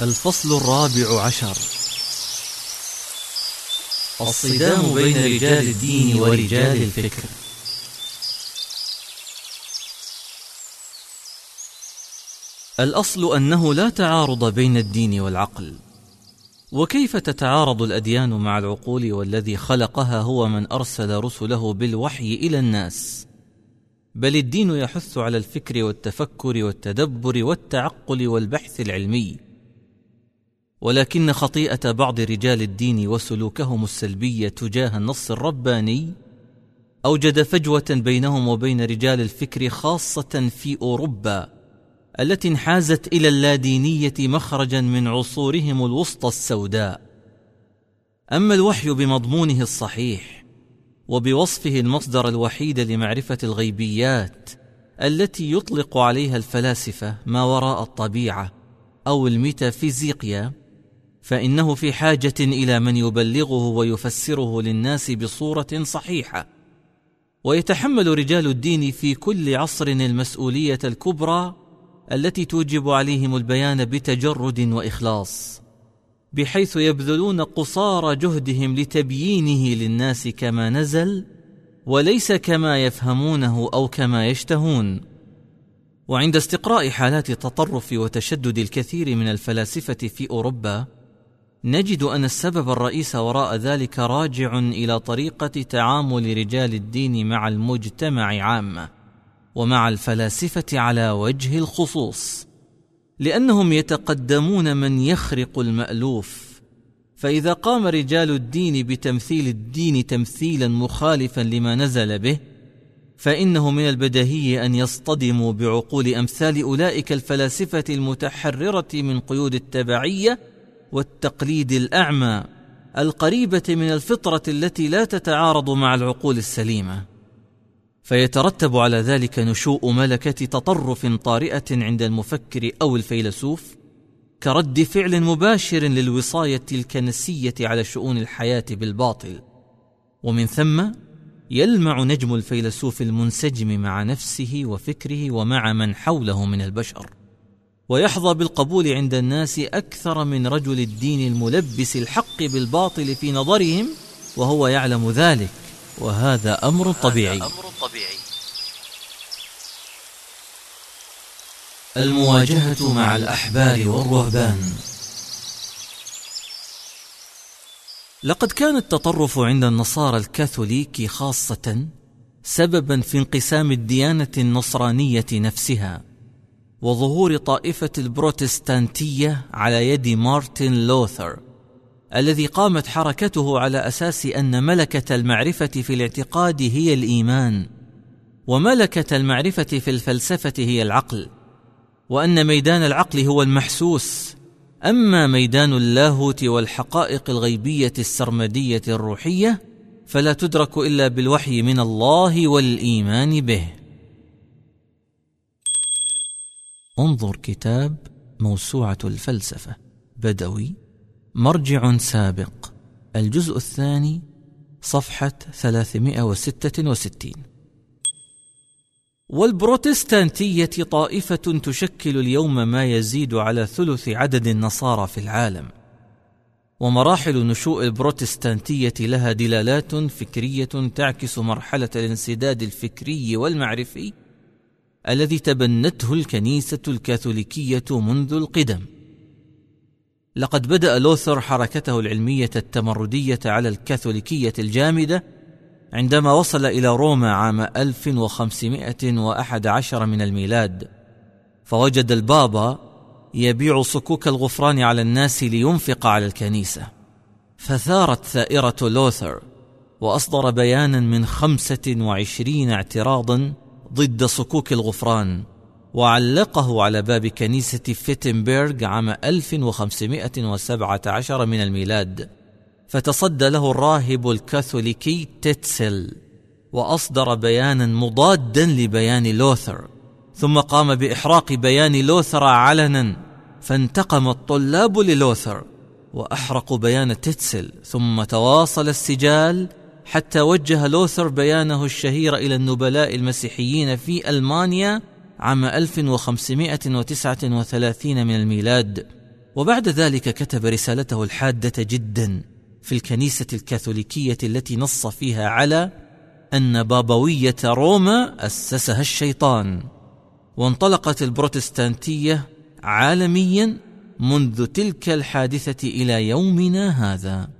الفصل الرابع عشر. الصدام بين رجال الدين ورجال الفكر. الأصل أنه لا تعارض بين الدين والعقل. وكيف تتعارض الأديان مع العقول والذي خلقها هو من أرسل رسله بالوحي إلى الناس؟ بل الدين يحث على الفكر والتفكر والتدبر والتعقل والبحث العلمي. ولكن خطيئة بعض رجال الدين وسلوكهم السلبي تجاه النص الرباني أوجد فجوة بينهم وبين رجال الفكر خاصة في أوروبا التي انحازت إلى اللادينية مخرجا من عصورهم الوسطى السوداء. أما الوحي بمضمونه الصحيح وبوصفه المصدر الوحيد لمعرفة الغيبيات التي يطلق عليها الفلاسفة ما وراء الطبيعة أو الميتافيزيقيا فإنه في حاجة إلى من يبلغه ويفسره للناس بصورة صحيحة. ويتحمل رجال الدين في كل عصر المسؤولية الكبرى التي توجب عليهم البيان بتجرد وإخلاص بحيث يبذلون قصارى جهدهم لتبيينه للناس كما نزل وليس كما يفهمونه أو كما يشتهون. وعند استقراء حالات التطرف وتشدد الكثير من الفلاسفة في أوروبا نجد أن السبب الرئيس وراء ذلك راجع إلى طريقة تعامل رجال الدين مع المجتمع عامه ومع الفلاسفة على وجه الخصوص لأنهم يتقدمون من يخرق المألوف. فإذا قام رجال الدين بتمثيل الدين تمثيلا مخالفا لما نزل به فإنه من البديهي أن يصطدموا بعقول أمثال أولئك الفلاسفة المتحررة من قيود التبعية والتقليد الأعمى القريبة من الفطرة التي لا تتعارض مع العقول السليمة. فيترتب على ذلك نشوء ملكة تطرف طارئة عند المفكر أو الفيلسوف كرد فعل مباشر للوصاية الكنسيه على شؤون الحياة بالباطل. ومن ثم يلمع نجم الفيلسوف المنسجم مع نفسه وفكره ومع من حوله من البشر. ويحظى بالقبول عند الناس أكثر من رجل الدين الملبس الحق بالباطل في نظرهم وهو يعلم ذلك. وهذا أمر طبيعي. المواجهة مع الاحبار والرهبان. لقد كان التطرف عند النصارى الكاثوليك خاصة سببا في انقسام الديانة النصرانية نفسها. وظهور طائفة البروتستانتية على يد مارتن لوثر الذي قامت حركته على أساس أن ملكة المعرفة في الاعتقاد هي الإيمان وملكة المعرفة في الفلسفة هي العقل وأن ميدان العقل هو المحسوس. أما ميدان اللاهوت والحقائق الغيبية السرمدية الروحية فلا تدرك إلا بالوحي من الله والإيمان به. انظر كتاب موسوعة الفلسفة بدوي مرجع سابق الجزء الثاني صفحة 366 والبروتستانتية طائفة تشكل اليوم ما يزيد على ثلث عدد النصارى في العالم. ومراحل نشوء البروتستانتية لها دلالات فكرية تعكس مرحلة الانسداد الفكري والمعرفي الذي تبنته الكنيسة الكاثوليكية منذ القدم. لقد بدأ لوثر حركته العلمية التمردية على الكاثوليكية الجامدة عندما وصل إلى روما عام 1511 من الميلاد فوجد البابا يبيع صكوك الغفران على الناس لينفق على الكنيسة. فثارت ثائرة لوثر وأصدر بيانا من خمسة وعشرين اعتراضا ضد صكوك الغفران وعلقه على باب كنيسة فيتنبرغ عام 1517 من الميلاد فتصدى له الراهب الكاثوليكي تيتسل وأصدر بيانا مضادا لبيان لوثر ثم قام بإحراق بيان لوثر علنا فانتقم الطلاب للوثر وأحرقوا بيان تيتسل ثم تواصل السجال حتى وجه لوثر بيانه الشهير إلى النبلاء المسيحيين في ألمانيا عام 1539 من الميلاد. وبعد ذلك كتب رسالته الحادة جدا في الكنيسة الكاثوليكية التي نص فيها على أن بابوية روما أسسها الشيطان. وانطلقت البروتستانتية عالميا منذ تلك الحادثة إلى يومنا هذا.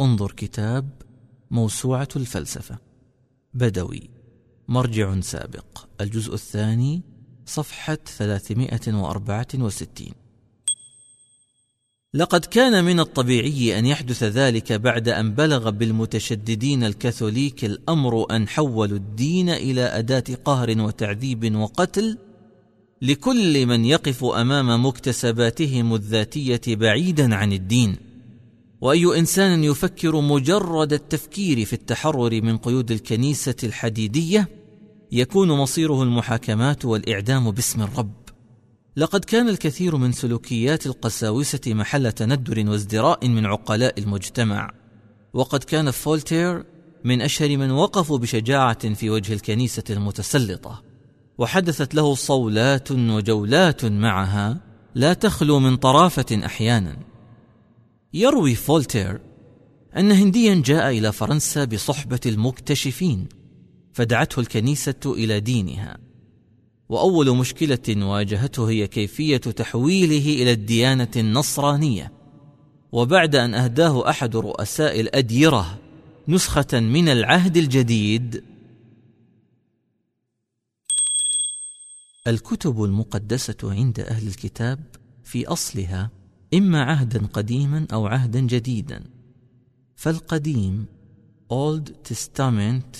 انظر كتاب موسوعة الفلسفة. بدوي. مرجع سابق. الجزء الثاني صفحة 364 لقد كان من الطبيعي أن يحدث ذلك بعد أن بلغ بالمتشددين الكاثوليك الأمر أن حولوا الدين إلى أداة قهر وتعذيب وقتل لكل من يقف أمام مكتسباتهم الذاتية بعيدا عن الدين. وأي إنسان يفكر مجرد التفكير في التحرر من قيود الكنيسة الحديدية يكون مصيره المحاكمات والإعدام باسم الرب. لقد كان الكثير من سلوكيات القساوسة محل تندر وازدراء من عقلاء المجتمع. وقد كان فولتير من أشهر من وقفوا بشجاعة في وجه الكنيسة المتسلطة. وحدثت له صولات وجولات معها لا تخلو من طرافة أحيانا. يروي فولتير أن هنديا جاء إلى فرنسا بصحبة المكتشفين فدعته الكنيسة إلى دينها. وأول مشكلة واجهته هي كيفية تحويله إلى الديانة النصرانية. وبعد أن أهداه أحد رؤساء الأديرة نسخة من العهد الجديد. الكتب المقدسة عند أهل الكتاب في أصلها إما عهدا قديما أو عهدا جديدا. فالقديم Old Testament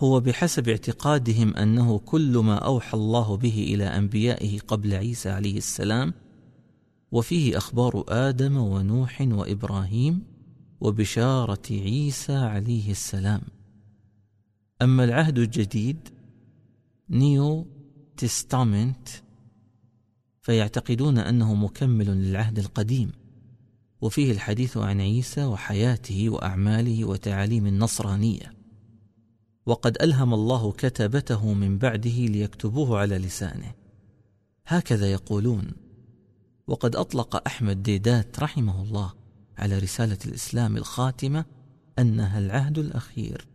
هو بحسب اعتقادهم أنه كل ما أوحى الله به إلى أنبيائه قبل عيسى عليه السلام وفيه أخبار آدم ونوح وإبراهيم وبشارة عيسى عليه السلام. أما العهد الجديد نيو تستامنت فيعتقدون أنه مكمل للعهد القديم. وفيه الحديث عن عيسى وحياته وأعماله وتعاليم النصرانية. وقد ألهم الله كتبته من بعده ليكتبوه على لسانه. هكذا يقولون. وقد أطلق أحمد ديدات رحمه الله على رسالة الإسلام الخاتمة أنها العهد الأخير.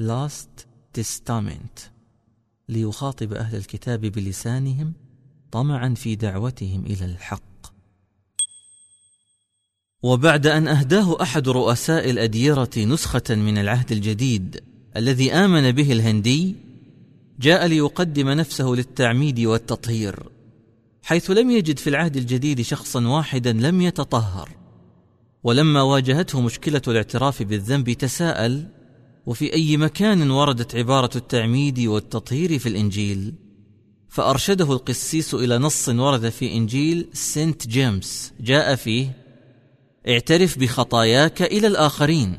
Last Testament. ليخاطب أهل الكتاب بلسانهم طمعا في دعوتهم إلى الحق. وبعد أن أهداه أحد رؤساء الأديرة نسخة من العهد الجديد الذي آمن به الهندي جاء ليقدم نفسه للتعميد والتطهير حيث لم يجد في العهد الجديد شخصا واحدا لم يتطهر. ولما واجهته مشكلة الاعتراف بالذنب تساءل وفي أي مكان وردت عبارة التعميد والتطهير في الإنجيل؟ فأرشده القسيس إلى نص ورد في إنجيل سنت جيمس. جاء فيه اعترف بخطاياك إلى الآخرين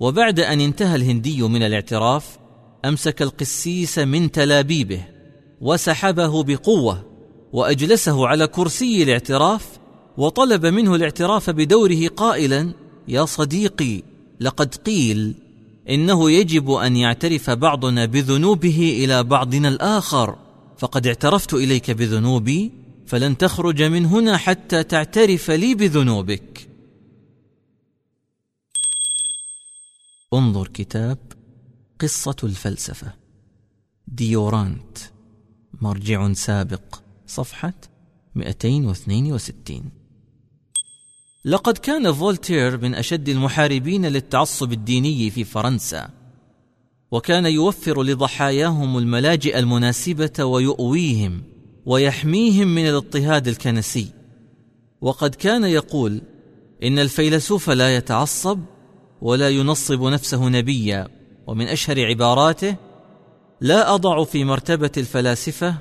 وبعد أن انتهى الهندي من الاعتراف أمسك القسيس من تلابيبه وسحبه بقوة وأجلسه على كرسي الاعتراف وطلب منه الاعتراف بدوره قائلا يا صديقي لقد قيل إنه يجب أن يعترف بعضنا بذنوبه إلى بعضنا الآخر. فقد اعترفت إليك بذنوبي فلن تخرج من هنا حتى تعترف لي بذنوبك. انظر كتاب قصة الفلسفة. ديورانت مرجع سابق صفحة 262 لقد كان فولتير من أشد المحاربين للتعصب الديني في فرنسا. وكان يوفر لضحاياهم الملاجئ المناسبة ويؤويهم ويحميهم من الاضطهاد الكنسي. وقد كان يقول إن الفيلسوف لا يتعصب ولا ينصب نفسه نبيا ومن أشهر عباراته لا أضع في مرتبة الفلاسفة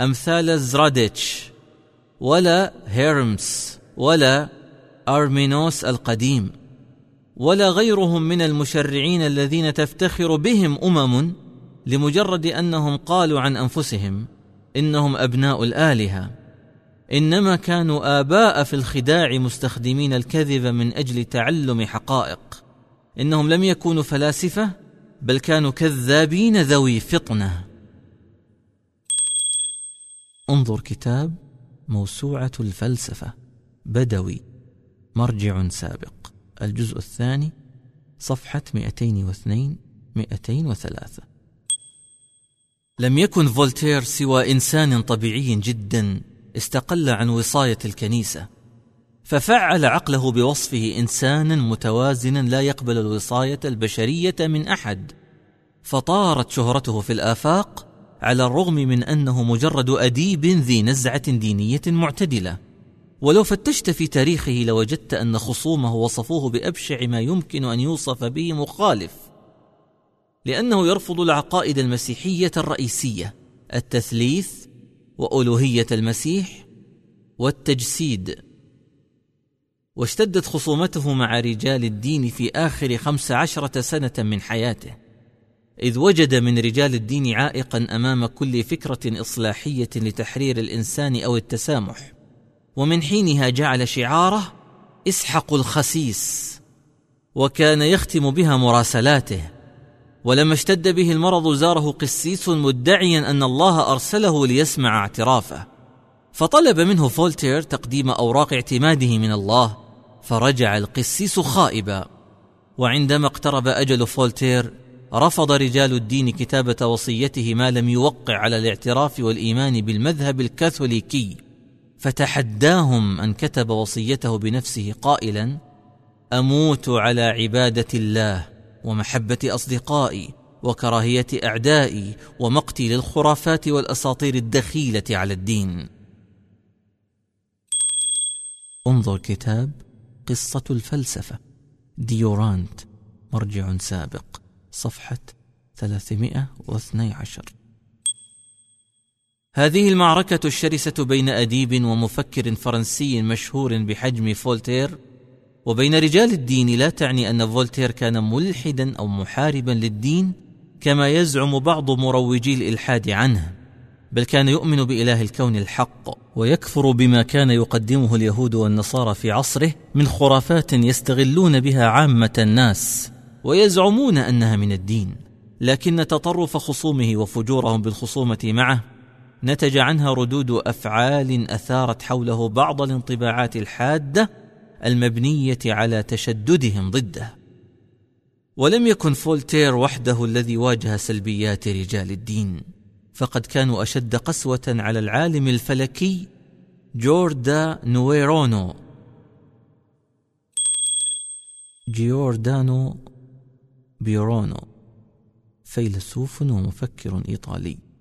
أمثال زراديتش ولا هيرمس ولا أرمينوس القديم. ولا غيرهم من المشرعين الذين تفتخر بهم أمم لمجرد أنهم قالوا عن أنفسهم إنهم أبناء الآلهة. إنما كانوا آباء في الخداع مستخدمين الكذب من أجل تعلم حقائق. إنهم لم يكونوا فلاسفة بل كانوا كذابين ذوي فطنة. انظر كتاب موسوعة الفلسفة بدوي مرجع سابق. الجزء الثاني صفحة 202 203 لم يكن فولتير سوى إنسان طبيعي جدا استقل عن وصاية الكنيسة ففعل عقله بوصفه إنسانا متوازنا لا يقبل الوصاية البشرية من أحد فطارت شهرته في الآفاق على الرغم من أنه مجرد أديب ذي نزعة دينية معتدلة. ولو فتشت في تاريخه لوجدت أن خصومه وصفوه بأبشع ما يمكن أن يوصف به مخالف لأنه يرفض العقائد المسيحية الرئيسية التثليث وألوهية المسيح والتجسيد. واشتدت خصومته مع رجال الدين في آخر خمس عشرة سنة من حياته إذ وجد من رجال الدين عائقا أمام كل فكرة إصلاحية لتحرير الإنسان أو التسامح. ومن حينها جعل شعاره اسحق الخسيس وكان يختم بها مراسلاته. ولما اشتد به المرض زاره قسيس مدعيا أن الله أرسله ليسمع اعترافه. فطلب منه فولتير تقديم أوراق اعتماده من الله فرجع القسيس خائبا. وعندما اقترب أجل فولتير رفض رجال الدين كتابة وصيته ما لم يوقع على الاعتراف والإيمان بالمذهب الكاثوليكي. فتحداهم أن كتب وصيته بنفسه قائلا أموت على عبادة الله ومحبة أصدقائي وكراهية أعدائي ومقتي للخرافات والأساطير الدخيلة على الدين. انظر كتاب قصة الفلسفة ديورانت مرجع سابق صفحة 312 هذه المعركة الشرسة بين أديب ومفكر فرنسي مشهور بحجم فولتير وبين رجال الدين لا تعني أن فولتير كان ملحدا أو محاربا للدين كما يزعم بعض مروجي الإلحاد عنه بل كان يؤمن بإله الكون الحق ويكفر بما كان يقدمه اليهود والنصارى في عصره من خرافات يستغلون بها عامة الناس ويزعمون أنها من الدين لكن تطرف خصومه وفجورهم بالخصومة معه نتج عنها ردود أفعال أثارت حوله بعض الانطباعات الحادة المبنية على تشددهم ضده. ولم يكن فولتير وحده الذي واجه سلبيات رجال الدين. فقد كانوا أشد قسوة على العالم الفلكي جوردانو برونو. جيوردانو بيرونو. فيلسوف ومفكر إيطالي.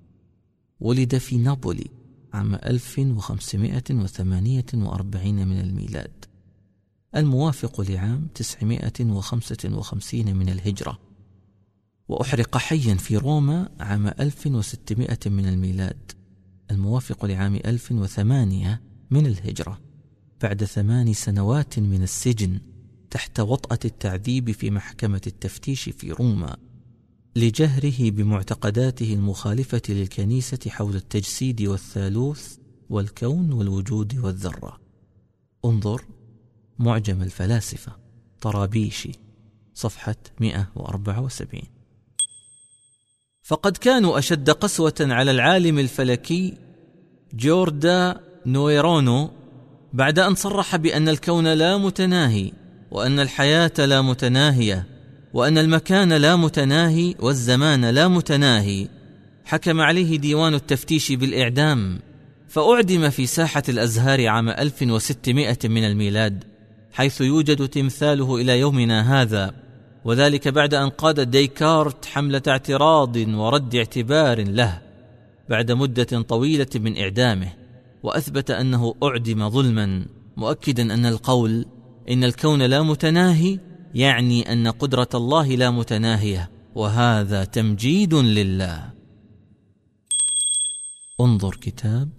ولد في نابولي عام 1548 من الميلاد. الموافق لعام 955 من الهجرة. وأحرق حيا في روما عام 1600 من الميلاد. الموافق لعام 1008 من الهجرة. بعد ثمان سنوات من السجن تحت وطأة التعذيب في محكمة التفتيش في روما. لجهره بمعتقداته المخالفة للكنيسة حول التجسيد والثالوث والكون والوجود والذرة. انظر معجم الفلاسفة طرابيشي صفحة 174 فقد كانوا أشد قسوة على العالم الفلكي جوردا نويرونو بعد أن صرح بأن الكون لا متناهي وأن الحياة لا متناهية. وأن المكان لا متناهي والزمان لا متناهي. حكم عليه ديوان التفتيش بالإعدام. فأعدم في ساحة الأزهار عام 1600 من الميلاد حيث يوجد تمثاله إلى يومنا هذا. وذلك بعد أن قاد ديكارت حملة اعتراض ورد اعتبار له بعد مدة طويلة من إعدامه. وأثبت أنه أعدم ظلما مؤكدا أن القول إن الكون لا متناهي يعني أن قدرة الله لا متناهية وهذا تمجيد لله. انظر كتاب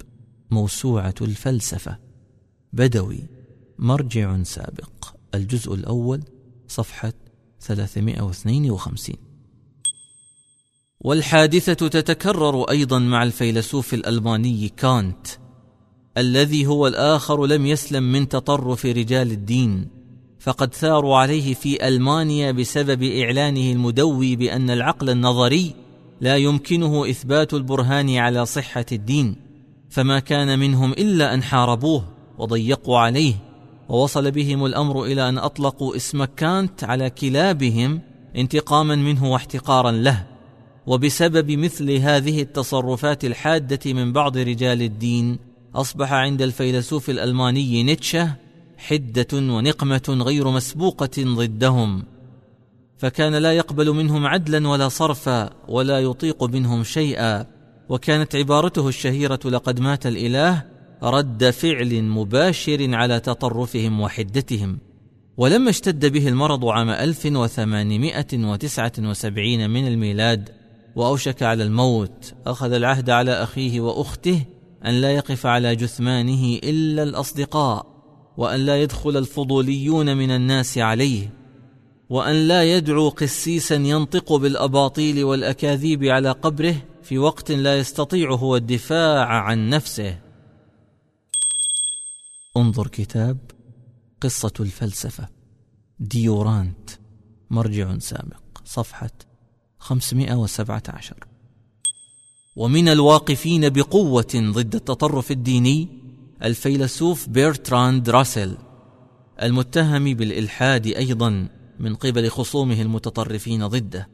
موسوعة الفلسفة بدوي مرجع سابق الجزء الأول صفحة 352 والحادثة تتكرر أيضا مع الفيلسوف الألماني كانت الذي هو الآخر لم يسلم من تطرف رجال الدين. فقد ثاروا عليه في ألمانيا بسبب إعلانه المدوي بأن العقل النظري لا يمكنه إثبات البرهان على صحة الدين فما كان منهم إلا أن حاربوه وضيقوا عليه ووصل بهم الأمر إلى أن أطلقوا اسم كانت على كلابهم انتقاما منه واحتقارا له وبسبب مثل هذه التصرفات الحادة من بعض رجال الدين أصبح عند الفيلسوف الألماني نيتشه حدة ونقمة غير مسبوقة ضدهم فكان لا يقبل منهم عدلا ولا صرفا ولا يطيق منهم شيئا وكانت عبارته الشهيرة لقد مات الإله رد فعل مباشر على تطرفهم وحدتهم. ولما اشتد به المرض عام 1879 من الميلاد وأوشك على الموت أخذ العهد على أخيه وأخته أن لا يقف على جثمانه إلا الأصدقاء. وأن لا يدخل الفضوليون من الناس عليه وأن لا يدعو قسيسا ينطق بالأباطيل والأكاذيب على قبره في وقت لا يستطيع هو الدفاع عن نفسه. انظر كتاب قصة الفلسفة ديورانت مرجع سابق صفحة 517 ومن الواقفين بقوة ضد التطرف الديني الفيلسوف بيرتراند راسل المتهم بالإلحاد أيضا من قبل خصومه المتطرفين ضده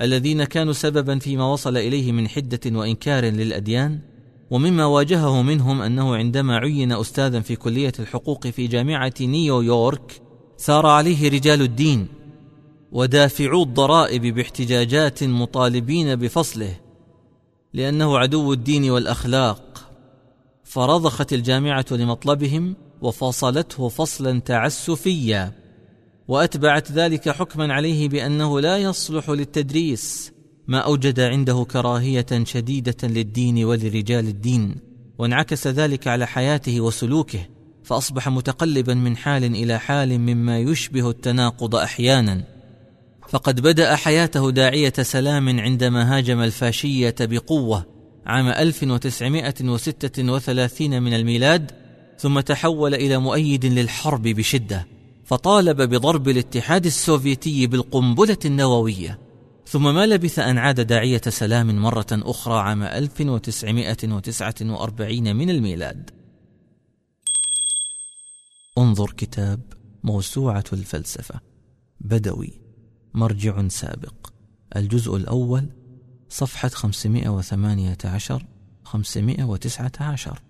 الذين كانوا سببا فيما وصل إليه من حدة وإنكار للأديان ومما واجهه منهم أنه عندما عين استاذا في كلية الحقوق في جامعة نيويورك ثار عليه رجال الدين ودافعو الضرائب باحتجاجات مطالبين بفصله لأنه عدو الدين والأخلاق فرضخت الجامعة لمطلبهم وفصلته فصلا تعسفيا وأتبعت ذلك حكما عليه بأنه لا يصلح للتدريس ما أوجد عنده كراهية شديدة للدين ولرجال الدين وانعكس ذلك على حياته وسلوكه فأصبح متقلبا من حال إلى حال مما يشبه التناقض أحيانا. فقد بدأ حياته داعية سلام عندما هاجم الفاشية بقوة عام 1936 من الميلاد ثم تحول إلى مؤيد للحرب بشدة فطالب بضرب الاتحاد السوفيتي بالقنبلة النووية. ثم ما لبث أن عاد داعية سلام مرة أخرى عام 1949 من الميلاد. انظر كتاب موسوعة الفلسفة. بدوي. مرجع سابق. الجزء الأول صفحة 518 519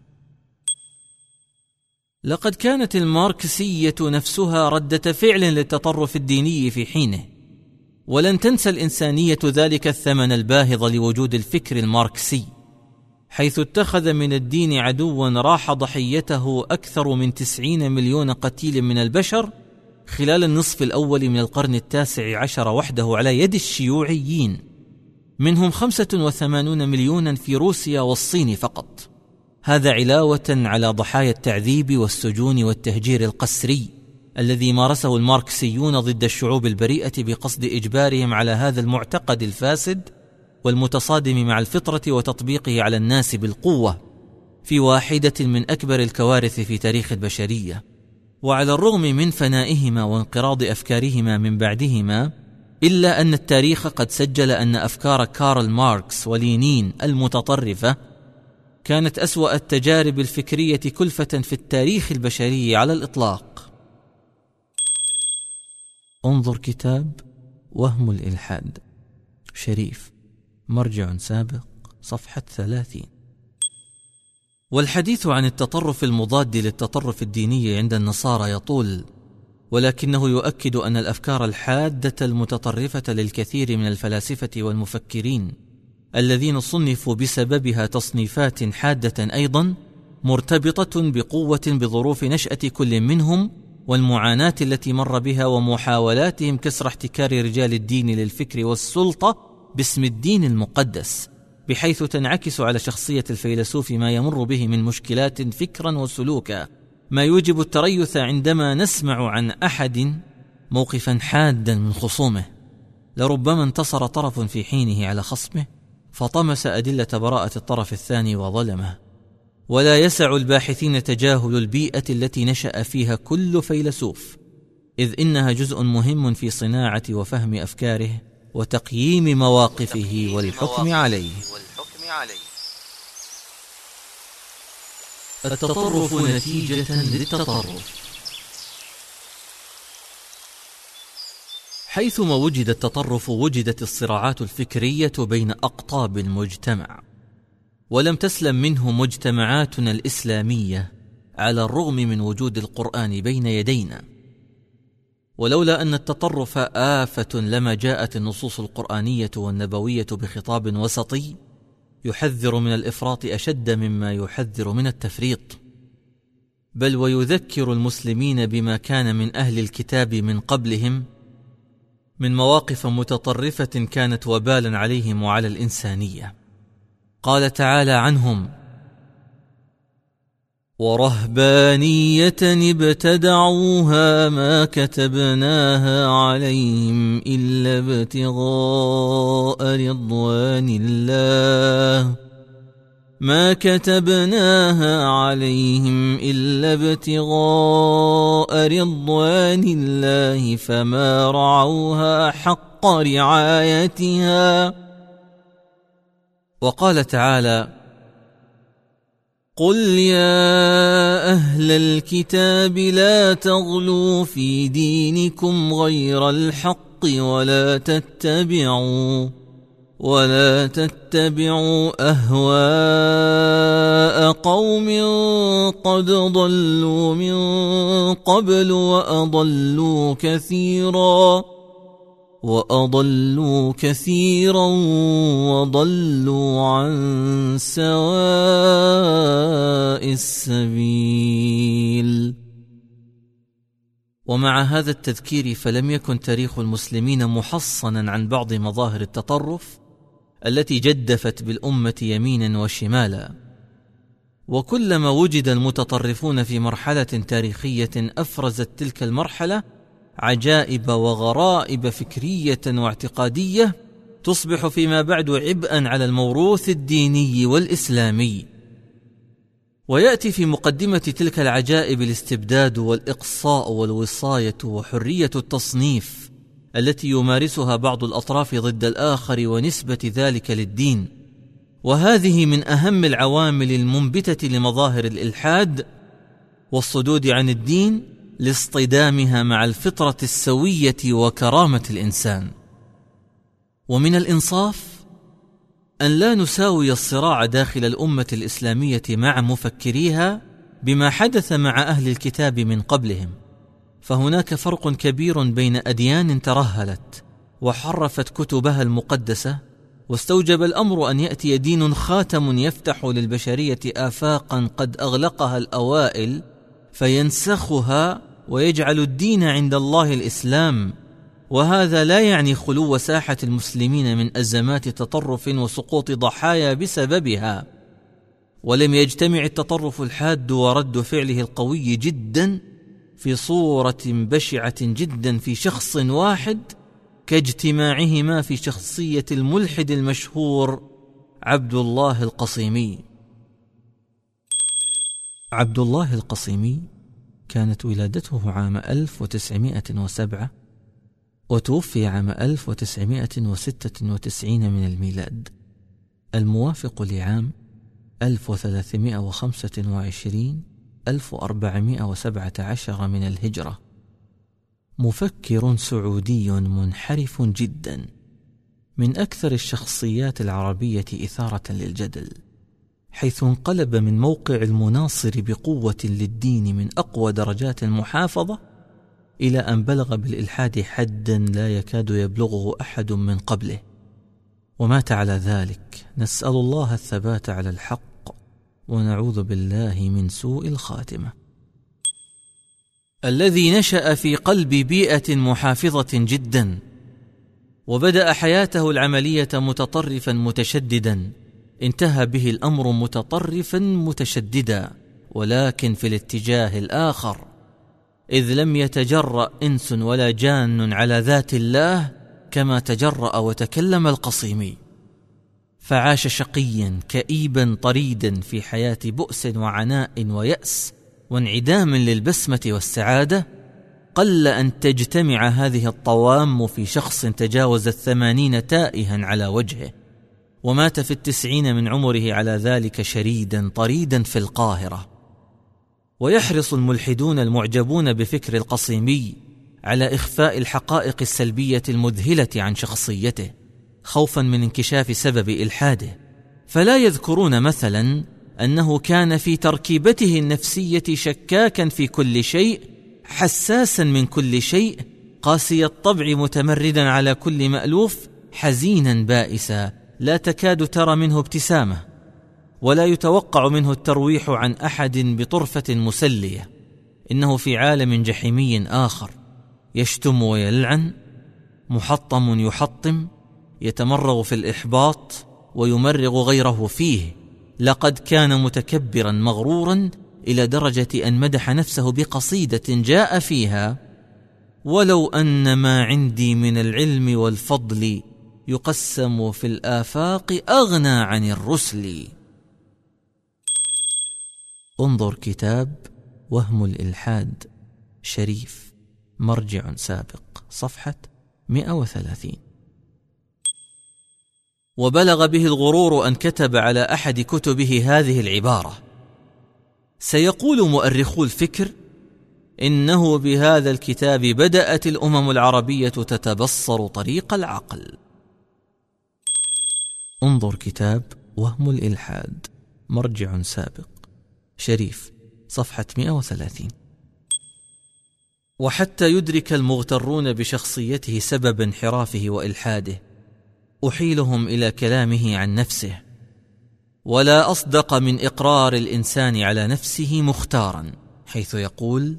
لقد كانت الماركسية نفسها ردة فعل للتطرف الديني في حينه ولن تنسى الإنسانية ذلك الثمن الباهظ لوجود الفكر الماركسي حيث اتخذ من الدين عدوا راح ضحيته أكثر من تسعين مليون قتيل من البشر خلال النصف الأول من القرن التاسع عشر وحده على يد الشيوعيين. منهم خمسة وثمانون مليونا في روسيا والصين فقط. هذا علاوة على ضحايا التعذيب والسجون والتهجير القسري الذي مارسه الماركسيون ضد الشعوب البريئة بقصد إجبارهم على هذا المعتقد الفاسد والمتصادم مع الفطرة وتطبيقه على الناس بالقوة في واحدة من أكبر الكوارث في تاريخ البشرية. وعلى الرغم من فنائهما وانقراض أفكارهما من بعدهما إلا أن التاريخ قد سجل أن أفكار كارل ماركس ولينين المتطرفة كانت أسوأ التجارب الفكرية كلفة في التاريخ البشري على الإطلاق. انظر كتاب وهم الإلحاد. شريف مرجع سابق صفحة ثلاثين. والحديث عن التطرف المضاد للتطرف الديني عند النصارى يطول ولكنه يؤكد أن الأفكار الحادة المتطرفة للكثير من الفلاسفة والمفكرين الذين صنفوا بسببها تصنيفات حادة أيضا مرتبطة بقوة بظروف نشأة كل منهم والمعاناة التي مر بها ومحاولاتهم كسر احتكار رجال الدين للفكر والسلطة باسم الدين المقدس بحيث تنعكس على شخصية الفيلسوف ما يمر به من مشكلات فكرا وسلوكا. ما يوجب التريث عندما نسمع عن أحد موقفا حادا من خصومه لربما انتصر طرف في حينه على خصمه فطمس أدلة براءة الطرف الثاني وظلمه. ولا يسع الباحثين تجاهل البيئة التي نشأ فيها كل فيلسوف إذ إنها جزء مهم في صناعة وفهم أفكاره وتقييم مواقفه والحكم عليه. التطرف نتيجة للتطرف. حيثما وجد التطرف وجدت الصراعات الفكرية بين أقطاب المجتمع ولم تسلم منه مجتمعاتنا الإسلامية على الرغم من وجود القرآن بين يدينا. ولولا أن التطرف آفة لما جاءت النصوص القرآنية والنبوية بخطاب وسطي يحذر من الإفراط أشد مما يحذر من التفريط. بل ويذكر المسلمين بما كان من أهل الكتاب من قبلهم من مواقف متطرفة كانت وبالا عليهم وعلى الإنسانية. قال تعالى عنهم ورهبانية ابتدعوها ما كتبناها عليهم إلا ابتغاء رضوان الله. ما كتبناها عليهم إلا ابتغاء رضوان الله فما رعوها حق رعايتها. وقال تعالى قل يا أهل الكتاب لا تغلوا في دينكم غير الحق ولا تتبعوا ولا تتبعوا اهواء قوم قد ضلوا من قبل واضلوا كثيرا وأضلوا كثيرا وضلوا عن سواء السبيل. ومع هذا التذكير فلم يكن تاريخ المسلمين محصنا عن بعض مظاهر التطرف التي جدفت بالأمة يمينا وشمالا. وكلما وجد المتطرفون في مرحلة تاريخية أفرزت تلك المرحلة عجائب وغرائب فكرية واعتقادية تصبح فيما بعد عبئا على الموروث الديني والإسلامي. ويأتي في مقدمة تلك العجائب الاستبداد والإقصاء والوصاية وحرية التصنيف التي يمارسها بعض الأطراف ضد الآخر ونسبة ذلك للدين. وهذه من أهم العوامل المنبتة لمظاهر الإلحاد والصدود عن الدين لاصطدامها مع الفطرة السوية وكرامة الإنسان. ومن الإنصاف أن لا نساوي الصراع داخل الأمة الإسلامية مع مفكريها بما حدث مع أهل الكتاب من قبلهم. فهناك فرق كبير بين أديان ترهلت وحرفت كتبها المقدسة واستوجب الأمر أن يأتي دين خاتم يفتح للبشرية آفاقا قد أغلقها الأوائل فينسخها ويجعل الدين عند الله الإسلام. وهذا لا يعني خلو ساحه المسلمين من أزمات تطرف وسقوط ضحايا بسببها. ولم يجتمع التطرف الحاد ورد فعله القوي جدا في صورة بشعة جدا في شخص واحد كاجتماعهما في شخصية الملحد المشهور عبد الله القصيمي. عبد الله القصيمي كانت ولادته عام 1907 وتوفي عام 1996 من الميلاد. الموافق لعام 1325 1417 من الهجرة. مفكر سعودي منحرف جدا. من أكثر الشخصيات العربية إثارة للجدل. حيث انقلب من موقع المناصر بقوة للدين من أقوى درجات المحافظة إلى أن بلغ بالإلحاد حدا لا يكاد يبلغه أحد من قبله. ومات على ذلك. نسأل الله الثبات على الحق ونعوذ بالله من سوء الخاتمة. الذي نشأ في قلب بيئة محافظة جدا وبدأ حياته العملية متطرفا متشددا. انتهى به الأمر متطرفا متشددا ولكن في الاتجاه الآخر. إذ لم يتجرأ إنس ولا جان على ذات الله كما تجرأ وتكلم القصيمي. فعاش شقيا كئيبا طريدا في حياة بؤس وعناء ويأس وانعدام للبسمة والسعادة. قل أن تجتمع هذه الطوام في شخص تجاوز الثمانين تائها على وجهه. ومات في التسعين من عمره على ذلك شريدا طريدا في القاهرة. ويحرص الملحدون المعجبون بفكر القصيمي على إخفاء الحقائق السلبية المذهلة عن شخصيته خوفا من انكشاف سبب إلحاده. فلا يذكرون مثلا أنه كان في تركيبته النفسية شكاكا في كل شيء حساسا من كل شيء قاسي الطبع متمردا على كل مألوف حزينا بائسا. لا تكاد ترى منه ابتسامة ولا يتوقع منه الترويح عن أحد بطرفة مسلية. إنه في عالم جحيمي آخر يشتم ويلعن محطم يحطم يتمرغ في الإحباط ويمرغ غيره فيه. لقد كان متكبرا مغرورا إلى درجة أن مدح نفسه بقصيدة جاء فيها ولو أن ما عندي من العلم والفضل يقسم في الآفاق أغنى عن الرسل. انظر كتاب وهم الإلحاد. شريف. مرجع سابق. صفحة 130 وبلغ به الغرور أن كتب على أحد كتبه هذه العبارة. سيقول مؤرخو الفكر إنه بهذا الكتاب بدأت الأمم العربية تتبصر طريق العقل. انظر كتاب وهم الإلحاد مرجع سابق شريف صفحة 130 وحتى يدرك المغترون بشخصيته سبب انحرافه وإلحاده أحيلهم إلى كلامه عن نفسه. ولا أصدق من إقرار الإنسان على نفسه مختارا حيث يقول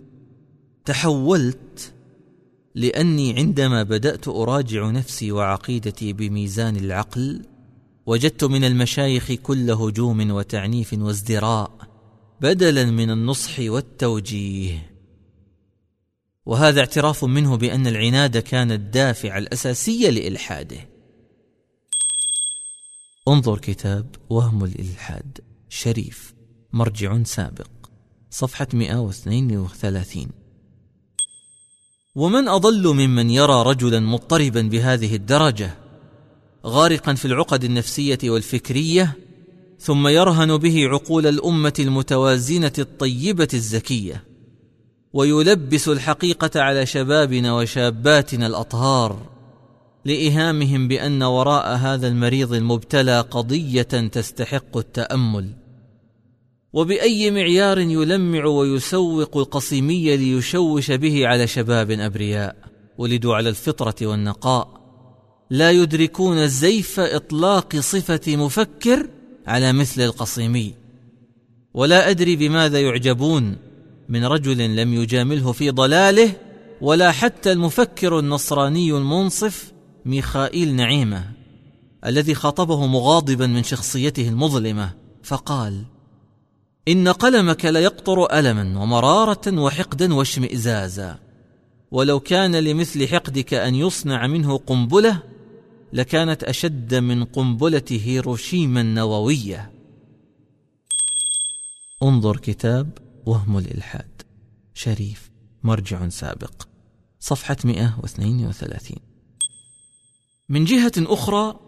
تحولت لأني عندما بدأت أراجع نفسي وعقيدتي بميزان العقل وجدت من المشايخ كل هجوم وتعنيف وازدراء بدلا من النصح والتوجيه. وهذا اعتراف منه بأن العناد كان الدافع الأساسي لإلحاده. انظر كتاب وهم الإلحاد شريف مرجع سابق صفحة 132 ومن أضل ممن يرى رجلا مضطربا بهذه الدرجة؟ غارقا في العقد النفسية والفكرية ثم يرهن به عقول الأمة المتوازنة الطيبة الزكية ويلبس الحقيقة على شبابنا وشاباتنا الأطهار لايهامهم بأن وراء هذا المريض المبتلى قضية تستحق التأمل. وبأي معيار يلمع ويسوق القصيمي ليشوش به على شباب أبرياء ولدوا على الفطرة والنقاء. لا يدركون زيف إطلاق صفة مفكر على مثل القصيمي. ولا أدري بماذا يعجبون من رجل لم يجامله في ضلاله ولا حتى المفكر النصراني المنصف ميخائيل نعيمة الذي خاطبه مغاضبا من شخصيته المظلمة فقال إن قلمك ليقطر الما ومرارة وحقدا واشمئزازا ولو كان لمثل حقدك أن يصنع منه قنبلة لكانت أشد من قنبلة هيروشيما النووية. انظر كتاب وهم الإلحاد. شريف مرجع سابق. صفحة 132 من جهة أخرى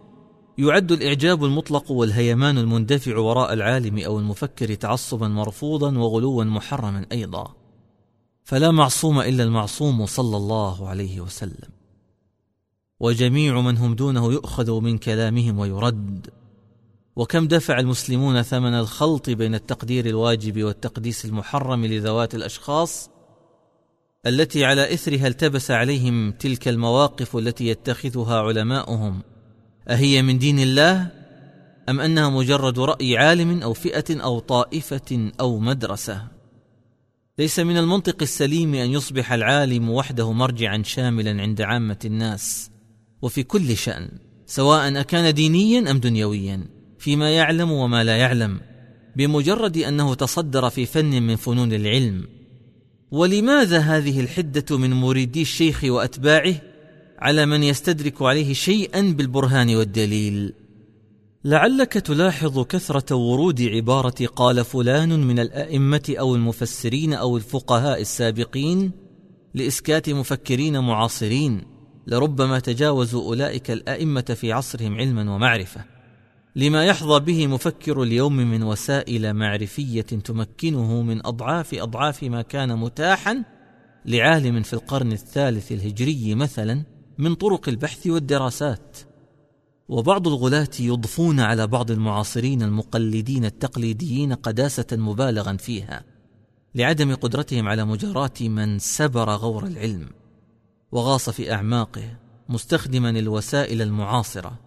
يعد الإعجاب المطلق والهيمان المندفع وراء العالم أو المفكر تعصبا مرفوضا وغلوا محرما أيضا. فلا معصوم إلا المعصوم صلى الله عليه وسلم. وجميع من هم دونه يؤخذ من كلامهم ويرد. وكم دفع المسلمون ثمن الخلط بين التقدير الواجب والتقديس المحرم لذوات الأشخاص التي على إثرها التبس عليهم تلك المواقف التي يتخذها علماؤهم. أهي من دين الله؟ أم أنها مجرد رأي عالم أو فئة أو طائفة أو مدرسة؟ ليس من المنطق السليم أن يصبح العالم وحده مرجعا شاملا عند عامة الناس. وفي كل شأن سواء أكان دينيا أم دنيويا فيما يعلم وما لا يعلم بمجرد أنه تصدر في فن من فنون العلم. ولماذا هذه الحدة من مريدي الشيخ وأتباعه على من يستدرك عليه شيئا بالبرهان والدليل؟ لعلك تلاحظ كثرة ورود عبارة قال فلان من الأئمة أو المفسرين أو الفقهاء السابقين لإسكات مفكرين معاصرين. لربما تجاوزوا أولئك الأئمة في عصرهم علما ومعرفة. لما يحظى به مفكر اليوم من وسائل معرفية تمكنه من أضعاف أضعاف ما كان متاحا لعالم في القرن الثالث الهجري مثلا من طرق البحث والدراسات. وبعض الغلاة يضفون على بعض المعاصرين المقلدين التقليديين قداسة مبالغا فيها لعدم قدرتهم على مجاراة من سبر غور العلم. وغاص في أعماقه مستخدما الوسائل المعاصرة.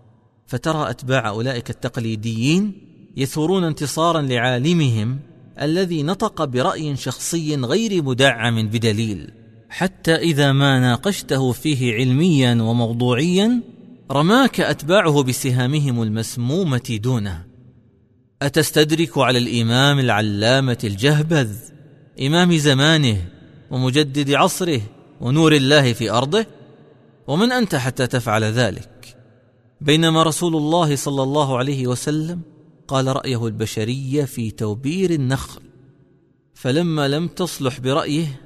فترى أتباع أولئك التقليديين يثورون انتصارا لعالمهم الذي نطق برأي شخصي غير مدعم بدليل. حتى إذا ما ناقشته فيه علميا وموضوعيا رماك أتباعه بسهامهم المسمومة دونه. أتستدرك على الإمام العلامة الجهبذ إمام زمانه ومجدد عصره ونور الله في أرضه ومن أنت حتى تفعل ذلك. بينما رسول الله صلى الله عليه وسلم قال رأيه البشرية في توبير النخل فلما لم تصلح برأيه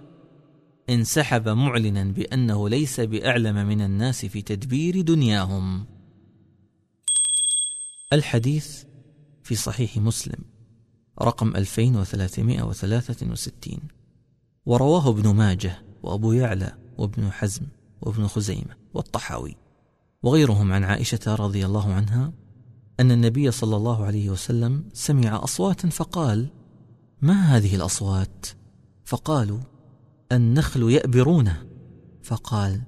انسحب معلنا بأنه ليس بأعلم من الناس في تدبير دنياهم. الحديث في صحيح مسلم رقم 2363 ورواه ابن ماجه وأبو يعلى وابن حزم وابن خزيمة والطحاوي وغيرهم عن عائشة رضي الله عنها أن النبي صلى الله عليه وسلم سمع أصواتا فقال ما هذه الأصوات؟ فقالوا النخل يأبرونه. فقال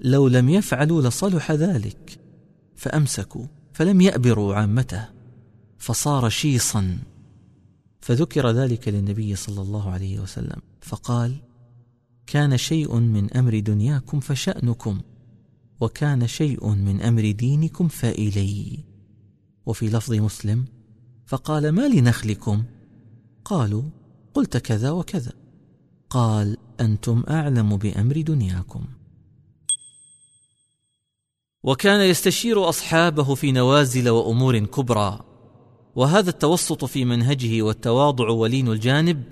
لو لم يفعلوا لصلح ذلك فأمسكوا فلم يأبروا عامته فصار شيصا. فذكر ذلك للنبي صلى الله عليه وسلم فقال كان شيء من أمر دنياكم فشأنكم وكان شيء من أمر دينكم فإلي. وفي لفظ مسلم فقال ما لنخلكم؟ قالوا قلت كذا وكذا. قال أنتم أعلم بأمر دنياكم. وكان يستشير أصحابه في نوازل وأمور كبرى وهذا التوسط في منهجه والتواضع ولين الجانب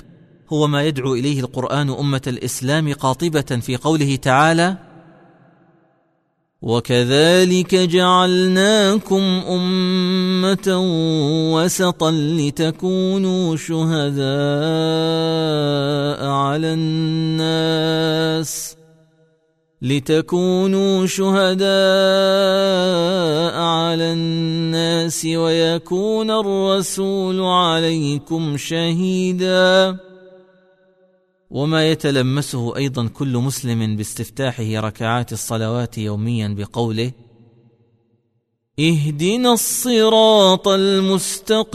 هو ما يدعو إليه القرآن أمة الإسلام قاطبة في قوله تعالى وكذلك جعلناكم أمة وسطا لتكونوا شهداء على الناس لتكونوا شهداء على الناس ويكون الرسول عليكم شهيداً. وما يتلمسه أيضا كل مسلم باستفتاحه ركعات الصلوات يوميا بقوله اهدنا الصراط المستقيم.